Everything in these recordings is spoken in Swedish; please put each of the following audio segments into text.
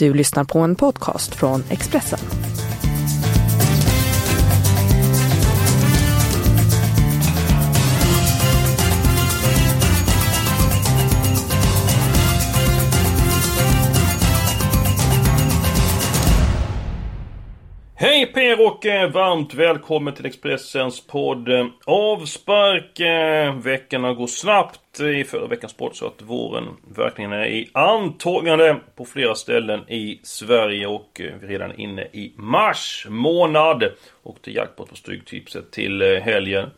Du lyssnar på en podcast från Expressen. Hej och eh, varmt välkommen till Expressens podd eh, Avspark. Eh, veckorna går snabbt. I förra veckans podd så att våren verkligen är i antågande på flera ställen i Sverige och vi är redan inne i mars månad. Och till jackpot på Stryktipset till helgen.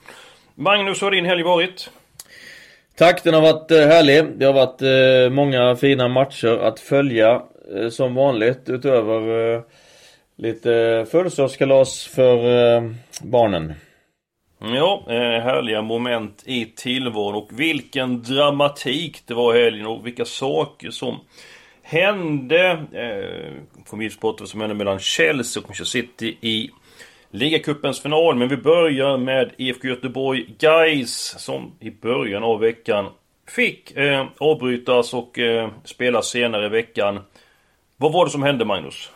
Magnus, hur har din helg varit? Tack, den har varit härlig. Det har varit många fina matcher att följa som vanligt utöver Lite födelsedagskalas för eh, barnen. Mm, ja, eh, härliga moment i tillvaron och vilken dramatik det var i helgen och vilka saker som hände. Eh, Familjesporten som hände mellan Chelsea och Manchester City i Ligacupens final. Men vi börjar med IFK Göteborg Guys som i början av veckan fick eh, avbrytas och eh, spelas senare i veckan. Vad var det som hände Magnus?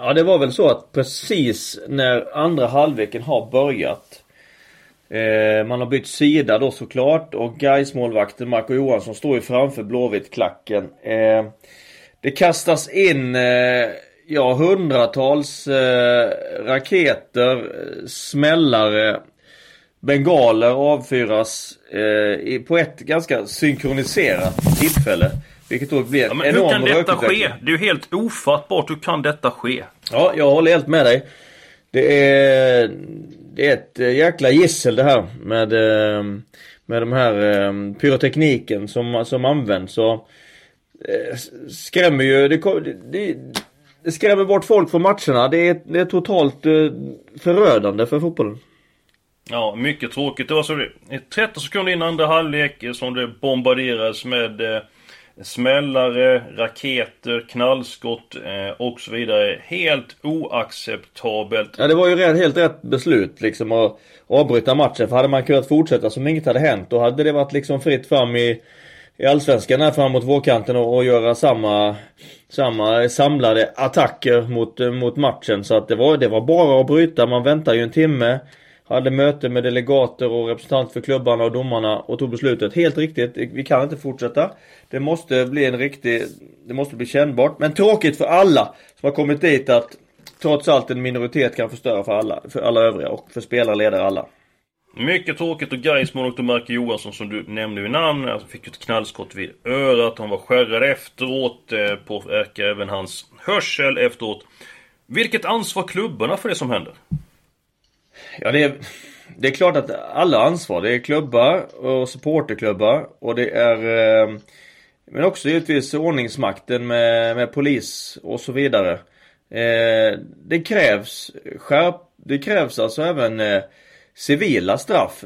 Ja det var väl så att precis när andra halvleken har börjat eh, Man har bytt sida då såklart och Gais målvakten Marco Johansson står ju framför Blåvitt-klacken. Eh, det kastas in eh, ja hundratals eh, raketer, eh, smällare, bengaler avfyras eh, på ett ganska synkroniserat tillfälle. Vilket då blir ja, men enorm Hur kan detta ske? Det är ju helt ofattbart. Hur kan detta ske? Ja, jag håller helt med dig. Det är, det är ett eh, jäkla gissel det här med, eh, med de här eh, pyrotekniken som, som används. Så, skrämmer ju, det, det, det skrämmer bort folk från matcherna. Det är, det är totalt förödande för fotbollen. Ja, mycket tråkigt. Det var så 13 sekunder innan andra halvlek som det bombarderades med Smällare, raketer, knallskott eh, och så vidare. Helt oacceptabelt. Ja det var ju helt rätt beslut liksom att avbryta matchen. För hade man kunnat fortsätta som inget hade hänt då hade det varit liksom fritt fram i, i Allsvenskan här framåt vårkanten och, och göra samma, samma samlade attacker mot, mot matchen. Så att det var, det var bara att bryta. Man väntar ju en timme hade möte med delegater och representanter för klubbarna och domarna och tog beslutet. Helt riktigt, vi kan inte fortsätta. Det måste bli en riktig, det måste bli kännbart. Men tråkigt för alla som har kommit dit att trots allt en minoritet kan förstöra för alla, för alla övriga och för spelare, ledare, alla. Mycket tråkigt och Gais och Marke Johansson som du nämnde vid namn. Alltså fick ett knallskott vid örat. Han var skärrad efteråt. Eh, påverkade påverkar eh, även hans hörsel efteråt. Vilket ansvar klubbarna för det som händer? Ja det är, det är klart att alla har ansvar. Det är klubbar och supporterklubbar och det är eh, Men också givetvis ordningsmakten med, med polis och så vidare. Eh, det krävs skärp, det krävs alltså även eh, civila straff.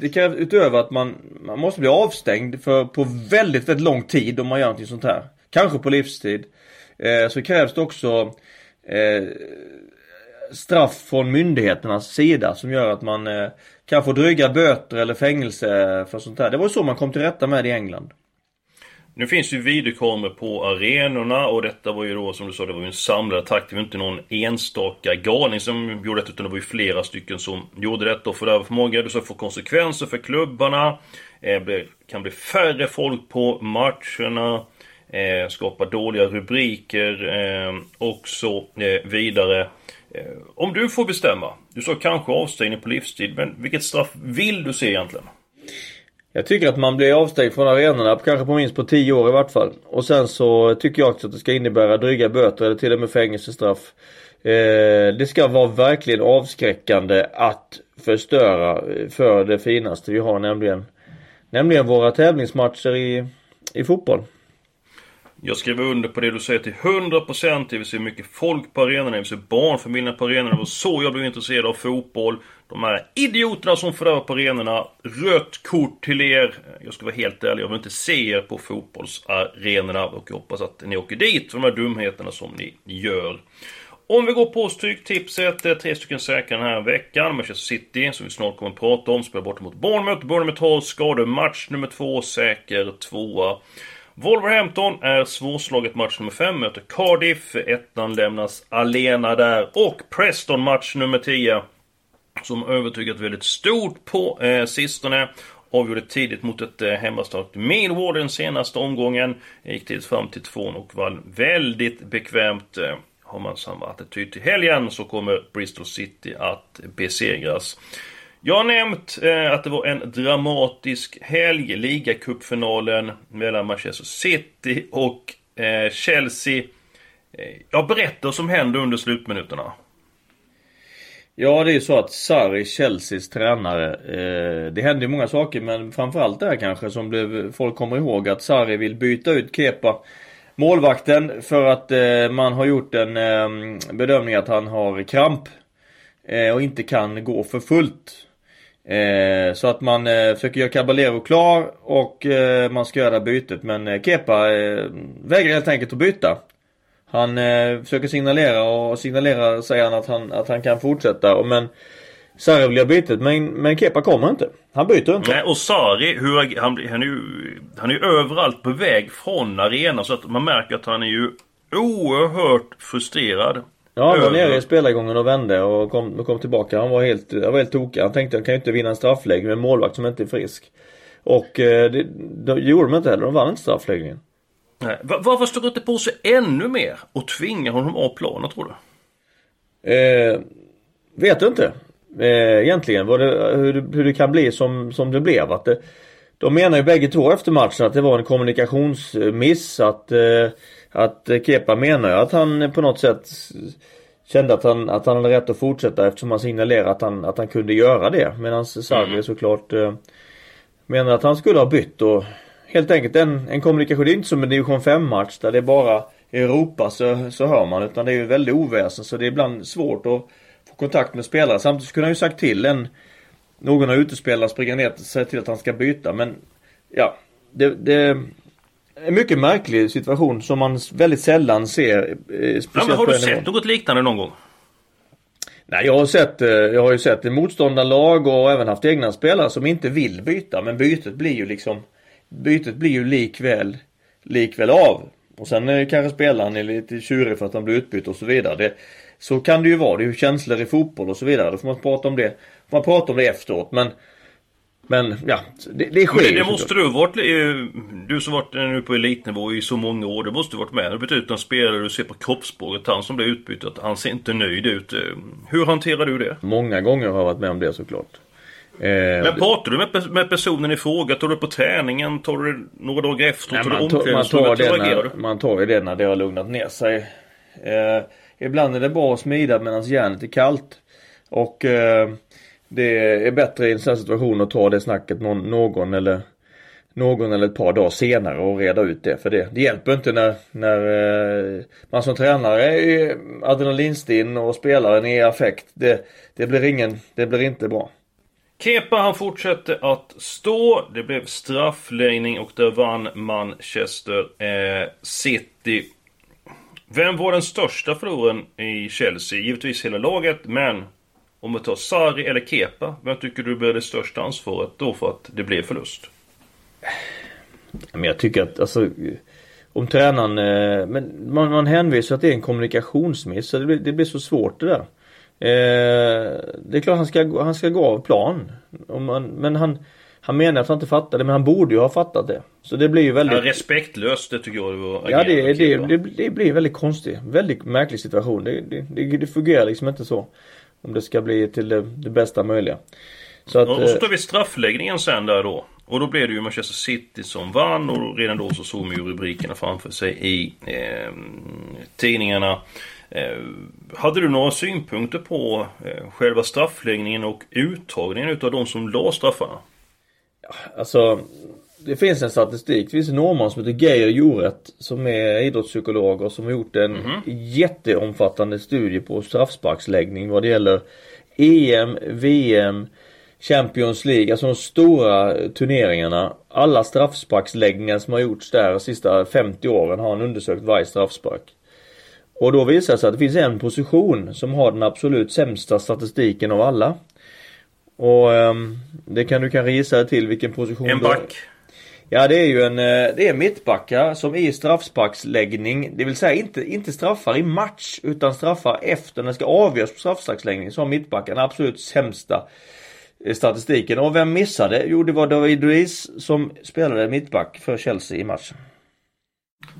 Det krävs utöver att man, man måste bli avstängd för, på väldigt, väldigt lång tid om man gör någonting sånt här. Kanske på livstid. Eh, så krävs det också eh, straff från myndigheternas sida som gör att man eh, kan få dryga böter eller fängelse för sånt där. Det var så man kom till rätta med det i England. Nu finns ju videokameror på arenorna och detta var ju då som du sa, det var ju en samlad attack. Det var inte någon enstaka galning som gjorde detta utan det var ju flera stycken som gjorde detta. Och för det här förmåga du så får konsekvenser för klubbarna. Eh, det kan bli färre folk på matcherna. Eh, skapa dåliga rubriker och så vidare. Eh, om du får bestämma. Du sa kanske avstängning på livstid. Men vilket straff vill du se egentligen? Jag tycker att man blir avstängd från arenorna, kanske på minst på 10 år i vart fall. Och sen så tycker jag också att det ska innebära dryga böter eller till och med fängelsestraff. Eh, det ska vara verkligen avskräckande att förstöra eh, för det finaste vi har nämligen Nämligen våra tävlingsmatcher i, i fotboll. Jag skriver under på det du säger till 100% Det vill se mycket folk på arenorna, det vill se barnfamiljerna på arenorna. Det var så jag blev intresserad av fotboll. De här idioterna som fördärvar på arenorna. Rött kort till er. Jag ska vara helt ärlig, jag vill inte se er på fotbollsarenorna. Och jag hoppas att ni åker dit för de här dumheterna som ni gör. Om vi går på Stryktipset, eh, tre stycken säkra den här veckan. Manchester City, som vi snart kommer att prata om, spelar bort mot Bournemouth. Bournemouth har skadematch nummer två, säker tvåa. Wolverhampton är svårslaget match nummer 5, möter Cardiff. Ettan lämnas alena där. Och Preston match nummer 10. Som övertygat väldigt stort på eh, sistone. Avgjorde tidigt mot ett eh, hemmastarkt Millwall den senaste omgången. Gick tidigt fram till 2 och vann väldigt bekvämt. Eh, har man samma attityd till helgen så kommer Bristol City att besegras. Jag har nämnt eh, att det var en dramatisk helg. Ligacupfinalen mellan Manchester City och eh, Chelsea. Eh, ja, berätta vad som hände under slutminuterna. Ja, det är ju så att Sarri, Chelseas tränare, eh, det hände ju många saker men framförallt det här kanske som blev, folk kommer ihåg att Sarri vill byta ut Kepa målvakten för att eh, man har gjort en eh, bedömning att han har kramp eh, och inte kan gå för fullt. Eh, så att man eh, försöker göra Caballero klar och eh, man ska göra bytet men eh, Kepa eh, vägrar helt enkelt att byta. Han eh, försöker signalera och signalerar säger han att han, att han kan fortsätta och men Sarri vill göra bytet men, men Kepa kommer inte. Han byter inte. Nej och Sarri, hur, han, han, är ju, han är ju överallt på väg från arenan så att man märker att han är ju oerhört frustrerad. Ja, han var nere i spelargången och vände och kom, kom tillbaka. Han var helt, han var helt tokig. Han tänkte han kan ju inte vinna en straffläggning med en målvakt som inte är frisk. Och eh, det, det gjorde de inte heller. De vann inte straffläggningen. Nej. Varför står inte på sig ännu mer och tvingar honom av planen tror du? Eh, vet du inte. Eh, egentligen vad det, hur, hur det kan bli som, som det blev. Att det, de menar ju bägge två efter matchen att det var en kommunikationsmiss. Att eh, att Kepa menar ju att han på något sätt kände att han, att han hade rätt att fortsätta eftersom han signalerade att han, att han kunde göra det. Medan Sarri mm. såklart eh, menar att han skulle ha bytt och helt enkelt en, en kommunikation. Det är inte som en division 5 match där det är bara Europa så, så hör man utan det är ju väldigt oväsen så det är ibland svårt att få kontakt med spelare. Samtidigt kunde han ju sagt till en någon av utespelarna springa ner och säga till att han ska byta men ja det, det en mycket märklig situation som man väldigt sällan ser. Eh, ja, men har du sett något liknande någon gång? Nej, jag har sett, eh, jag har ju sett motståndarlag och även haft egna spelare som inte vill byta. Men bytet blir ju liksom Bytet blir ju likväl Likväl av. Och sen är kanske spelaren är lite tjurig för att han blir utbytt och så vidare. Det, så kan det ju vara. Det är ju känslor i fotboll och så vidare. Då får man prata om det. Man prata om det efteråt. Men men ja, det, det sker Men det måste du varit, eh, du som varit nu på elitnivå i så många år. Det måste du varit med. Du bytt ut en spelare, du ser på kroppsspråket, han som blir utbytt, att han ser inte nöjd ut. Eh, hur hanterar du det? Många gånger har jag varit med om det såklart. Eh, Men pratar du med, med personen i fråga? Tar du på träningen? Tar du några dagar efter? Nej, tar man, tar, man, tar det när, man tar ju det när det har lugnat ner sig. Eh, ibland är det bra att smida medan järnet är kallt. Och eh, det är bättre i en sån situation att ta det snacket någon, någon eller någon eller ett par dagar senare och reda ut det. För det, det hjälper inte när, när eh, man som tränare är adrenalinstinn och spelaren är i affekt. Det, det, blir ingen, det blir inte bra. Kepa han fortsätter att stå. Det blev straffläggning och där vann Manchester eh, City. Vem var den största förloraren i Chelsea? Givetvis hela laget, men om vi tar Sari eller Kepa, vem tycker du bär det största ansvaret då för att det blev förlust? Men jag tycker att alltså om tränaren, eh, men man, man hänvisar att det är en kommunikationsmiss så det blir, det blir så svårt det där. Eh, det är klart han ska, han ska gå av plan. Man, men han, han menar att han inte fattade men han borde ju ha fattat det. Så det blir ju väldigt... Ja, respektlöst det tycker jag det var. Ja det, det, det, det, blir väldigt konstigt. Väldigt märklig situation. Det, det, det, fungerar liksom inte så. Om det ska bli till det, det bästa möjliga. Så att, och så tar vi straffläggningen sen där då. Och då blev det ju Manchester City som vann och redan då så såg man ju rubrikerna framför sig i eh, tidningarna. Eh, hade du några synpunkter på eh, själva straffläggningen och uttagningen utav de som la straffarna? Ja, alltså det finns en statistik. Det finns en norrman som heter Geir Joret som är idrottspsykolog och som har gjort en mm. jätteomfattande studie på straffsparksläggning vad det gäller EM, VM, Champions League, alltså de stora turneringarna. Alla straffsparksläggningar som har gjorts där de sista 50 åren har han undersökt varje straffspark. Och då visar det sig att det finns en position som har den absolut sämsta statistiken av alla. Och um, det kan du kanske gissa till vilken position En back? Ja det är ju en, eh, det är mittbackar som i straffsparksläggning, det vill säga inte, inte straffar i match utan straffar efter när det ska avgöras på straffsparksläggning. Så har mittbacken absolut sämsta eh, statistiken. Och vem missade? Jo det var David Luiz som spelade mittback för Chelsea i matchen.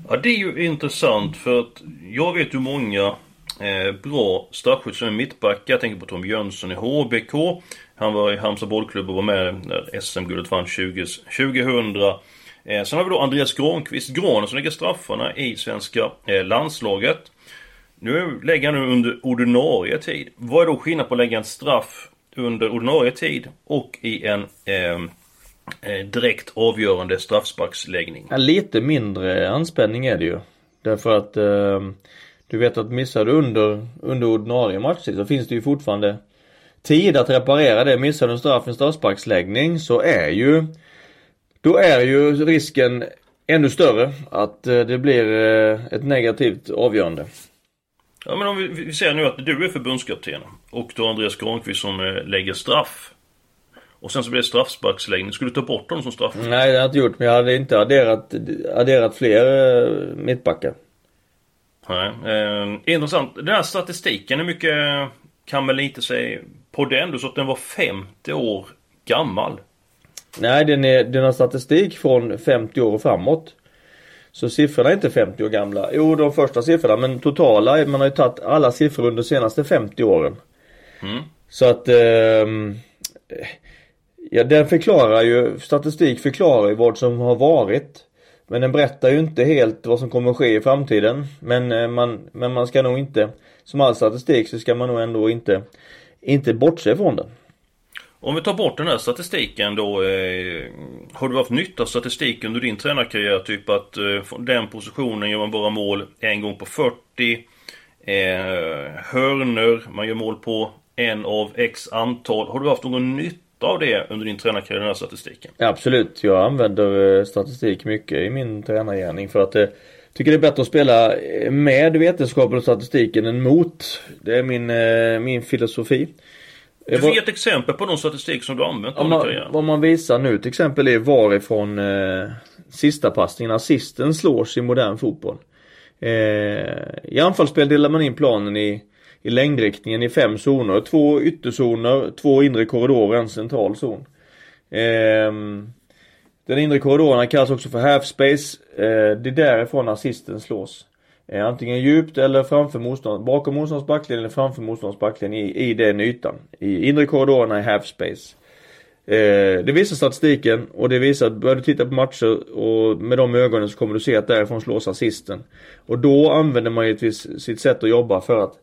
Ja det är ju intressant för att jag vet hur många eh, bra straffskytt som är mittbackar. Jag tänker på Tom Jönsson i HBK. Han var i Halmstad bollklubb och var med när SM-guldet vann 20, 2000. Eh, sen har vi då Andreas Granqvist, Granen som lägger straffarna i svenska eh, landslaget. Nu lägger han nu under ordinarie tid. Vad är då skillnaden på att lägga en straff under ordinarie tid och i en eh, eh direkt avgörande straffsparksläggning? Ja, lite mindre anspänning är det ju. Därför att eh, du vet att missar du under, under ordinarie matchtid så finns det ju fortfarande tid att reparera det. Missar du straff, en straffsparksläggning så är ju då är ju risken ännu större att eh, det blir eh, ett negativt avgörande. Ja men om vi, vi säger nu att du är förbundskapten och då Andreas Granqvist som eh, lägger straff. Och sen så blir det straffsparksläggning. Skulle du ta bort honom som straff? Nej det har jag inte gjort men jag hade inte adderat, adderat fler mittbackar. Nej, eh, intressant. Den här statistiken, hur mycket kan man lite säga på den? Sa att den var 50 år gammal. Nej, den, är, den har statistik från 50 år och framåt. Så siffrorna är inte 50 år gamla. Jo, de första siffrorna, men totala, man har ju tagit alla siffror under de senaste 50 åren. Mm. Så att eh, Ja, den förklarar ju, statistik förklarar ju vad som har varit. Men den berättar ju inte helt vad som kommer att ske i framtiden. Men eh, man, men man ska nog inte, som all statistik så ska man nog ändå inte, inte bortse från den. Om vi tar bort den här statistiken då. Eh, har du haft nytta av statistik under din tränarkarriär? Typ att eh, från den positionen gör man bara mål en gång på 40. Eh, hörner, man gör mål på en av x antal. Har du haft någon nytta av det under din tränarkarriär, den här statistiken? Absolut, jag använder eh, statistik mycket i min tränargärning för att jag eh, tycker det är bättre att spela eh, med vetenskapen och statistiken än mot. Det är min, min filosofi. Du får ge ett exempel på någon statistik som du har använt under karriären. Vad man visar nu till exempel är varifrån eh, sista passningen, assisten slås i modern fotboll. Eh, I anfallsspel delar man in planen i i längdriktningen i fem zoner. Två ytterzoner, två inre korridorer, en central zon. Eh, den inre korridoren kallas också för half space. Eh, det är därifrån assisten slås. Eh, antingen djupt eller framför motstånd, bakom motståndarens backlinje eller framför motståndarens backlinje i, i den ytan. I inre korridorerna i half space. Eh, det visar statistiken och det visar att börjar du titta på matcher och med de ögonen så kommer du se att därifrån slås assisten. Och då använder man givetvis sitt sätt att jobba för att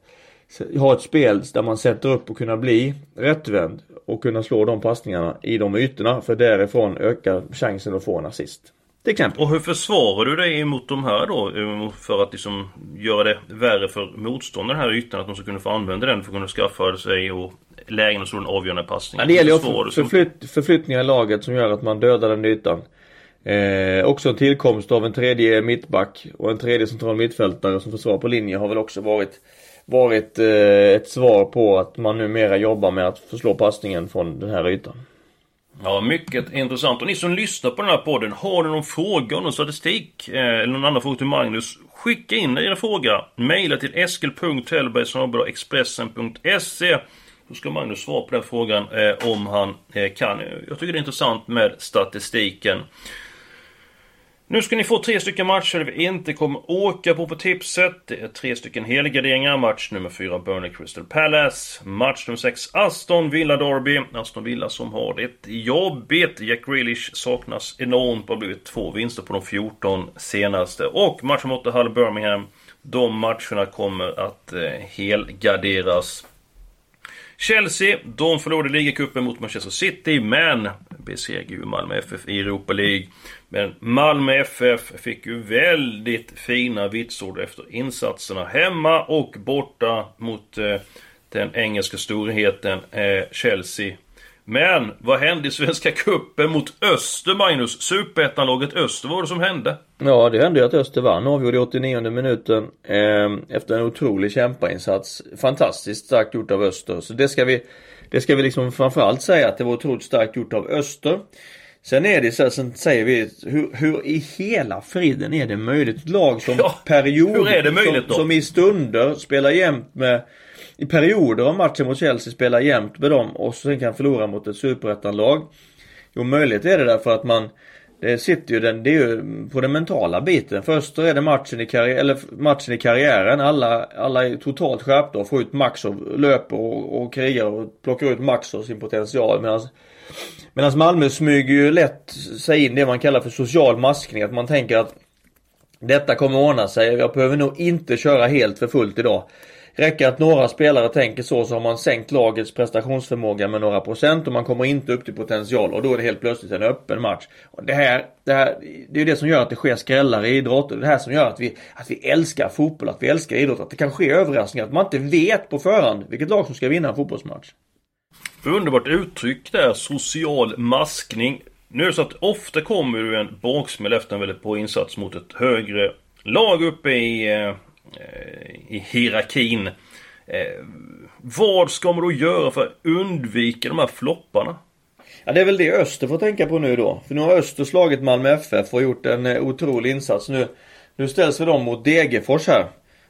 ha ett spel där man sätter upp och kunna bli rättvänd och kunna slå de passningarna i de ytorna för därifrån ökar chansen att få en assist. Till exempel. Och hur försvarar du dig emot de här då? För att liksom göra det värre för motståndaren här ytan att de ska kunna få använda den för att kunna skaffa sig och lägen och slå en avgörande passning. Ja, det gäller ju förflytt, förflyttningar i laget som gör att man dödar den ytan. Eh, också en tillkomst av en tredje mittback och en tredje central mittfältare som försvarar på linje har väl också varit varit eh, ett svar på att man numera jobbar med att förslå passningen från den här ytan. Ja, mycket intressant. Och ni som lyssnar på den här podden, har ni någon fråga någon statistik eh, eller någon annan fråga till Magnus? Skicka in er fråga. Mejla till eskil.hellberg.expressen.se Då ska Magnus svara på den frågan eh, om han eh, kan. Jag tycker det är intressant med statistiken. Nu ska ni få tre stycken matcher där vi inte kommer åka på på tipset. Det är tre stycken helgarderingar. Match nummer fyra Burnley Crystal Palace. Match nummer sex Aston Villa Derby. Aston Villa som har det jobbigt. Jack Grealish saknas enormt. Det har blivit två vinster på de 14 senaste. Och match nummer åtta Hull Birmingham. De matcherna kommer att eh, helgarderas. Chelsea, de förlorade ligacupen mot Manchester City, men besegrade ju Malmö FF i Europa League. Men Malmö FF fick ju väldigt fina vitsord efter insatserna hemma och borta mot eh, den engelska storheten eh, Chelsea. Men vad hände i Svenska Cupen mot Öster, Magnus? Superettanlaget Öster, vad var det som hände? Ja, det hände ju att Öster vann, avgjorde i 89 minuten eh, efter en otrolig kämpainsats. Fantastiskt starkt gjort av Öster, så det ska vi det ska vi liksom framförallt säga att det var otroligt starkt gjort av Öster. Sen är det så sen säger vi, hur, hur i hela friden är det möjligt? Ett lag som Ja, då? som, som i stunder spelar jämt med i perioder av matchen mot Chelsea spelar jämt med dem och sen kan förlora mot ett superettanlag. Jo, möjligt är det därför att man det sitter ju den, det är ju på den mentala biten. Först är det matchen i, karri eller matchen i karriären. Alla, alla är totalt skärpta och får ut max och löper och, och krigar och plockar ut max av sin potential. Medan Medan Malmö smyger ju lätt sig in det man kallar för social maskning. Att man tänker att detta kommer ordna sig. Jag behöver nog inte köra helt för fullt idag. Räcker att några spelare tänker så så har man sänkt lagets prestationsförmåga med några procent och man kommer inte upp till potential och då är det helt plötsligt en öppen match. Och det här, det här, det är det som gör att det sker skrällar i idrott och det här som gör att vi, att vi älskar fotboll, att vi älskar idrott, att det kan ske överraskningar, att man inte vet på förhand vilket lag som ska vinna en fotbollsmatch. Underbart uttryck där, social maskning. Nu är det så att ofta kommer ju en baksmäll efter en väldigt bra insats mot ett högre lag uppe i, eh, Eh, i hierarkin. Eh, vad ska man då göra för att undvika de här flopparna? Ja det är väl det Öster får tänka på nu då. För nu har Öster slagit Malmö FF och gjort en eh, otrolig insats. Nu, nu ställs vi de mot Degerfors här.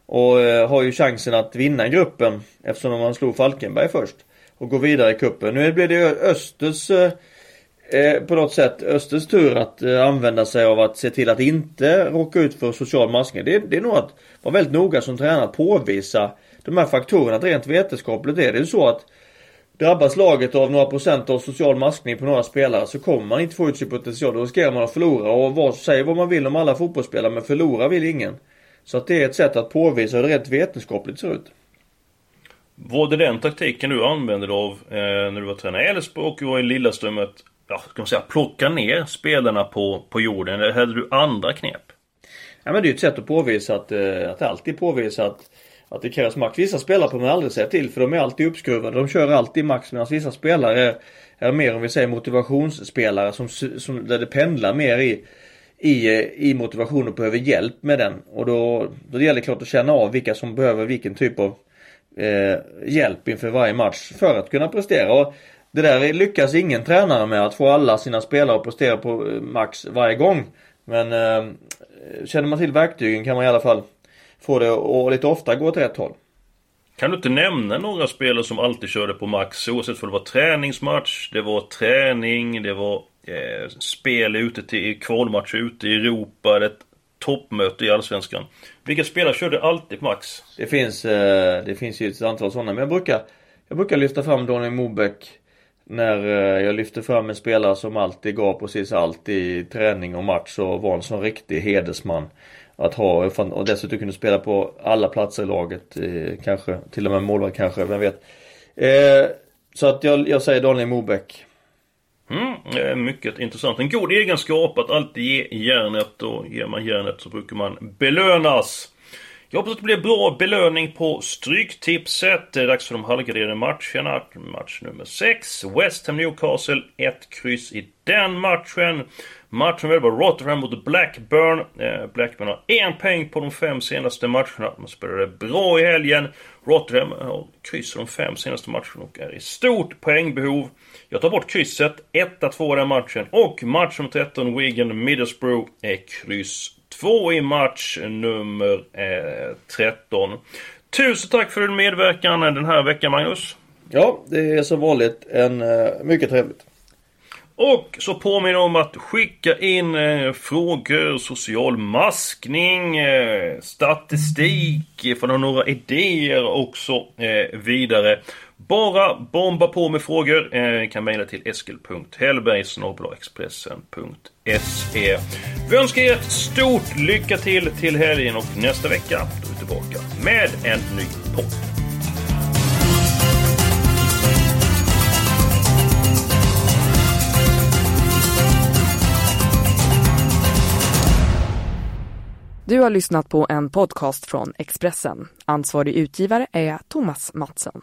Och eh, har ju chansen att vinna gruppen eftersom man slog Falkenberg först och gå vidare i kuppen. Nu blir det Östers eh, eh, på något sätt Östers tur att eh, använda sig av att se till att inte råka ut för social maskning. Det, det är nog att vara väldigt noga som tränare att påvisa de här faktorerna. Att rent vetenskapligt är det ju så att Drabbas laget av några procent av social maskning på några spelare så kommer man inte få ut sin potential. Då riskerar man att förlora och vad, säg vad man vill om alla fotbollsspelare men förlora vill ingen. Så att det är ett sätt att påvisa hur det rent vetenskapligt ser ut. Var det den taktiken du använde dig av eh, när du var tränare i Elfsborg och var i Lilleström att, ja, ska man säga, plocka ner spelarna på, på jorden? Eller hade du andra knep? Ja men det är ju ett sätt att påvisa att, eh, att alltid påvisa att, att det krävs max. Vissa spelare får man aldrig säga till för de är alltid uppskruvade. De kör alltid max medan vissa spelare är, är mer om vi säger motivationsspelare som, som, där det pendlar mer i i, eh, i motivation och behöver hjälp med den. Och då, då gäller det klart att känna av vilka som behöver vilken typ av eh, hjälp inför varje match för att kunna prestera. Och det där lyckas ingen tränare med att få alla sina spelare att prestera på eh, max varje gång. Men eh, känner man till verktygen kan man i alla fall få det att lite ofta gå åt rätt håll. Kan du inte nämna några spelare som alltid körde på max oavsett om det var träningsmatch, det var träning, det var eh, spel ute till kvalmatch ute i Europa, ett toppmöte i Allsvenskan. Vilka spelare körde alltid på max? Det finns, eh, det finns ju ett antal sådana men jag brukar Jag brukar lyfta fram Daniel Mobeck när eh, jag lyfte fram en spelare som alltid gav precis allt i träning och match och var en sån riktig hedersman Att ha och dessutom kunde spela på alla platser i laget eh, Kanske till och med målvakt kanske, vem vet eh, Så att jag, jag säger Daniel Mobeck Mm, mycket intressant. En god egenskap att alltid ge järnet och ger man järnet så brukar man belönas. Jag hoppas att det blir bra belöning på Stryktipset. Det är dags för de halvgraderade matcherna. Match nummer 6. West Ham Newcastle. Ett kryss i den matchen. Matchen var Rotterdam mot Blackburn. Eh, Blackburn har en poäng på de fem senaste matcherna. De spelade bra i helgen. Rotterdam eh, har kryss i de fem senaste matcherna och är i stort poängbehov. Jag tar bort krysset. 1-2 den matchen. Och match nummer 13, Wigan Middlesbrough, är kryss 2 i match nummer eh, 13. Tusen tack för din medverkan den här veckan Magnus. Ja, det är som vanligt en eh, mycket trevligt. Och så påminner om att skicka in eh, frågor, social maskning, eh, statistik, ifall du har några idéer och så eh, vidare. Bara bomba på med frågor. Eh, kan mejla till eskil.hellberg.expressen.se Vi önskar er ett stort lycka till till helgen och nästa vecka då är vi tillbaka med en ny podd. Du har lyssnat på en podcast från Expressen. Ansvarig utgivare är Thomas Mattsson.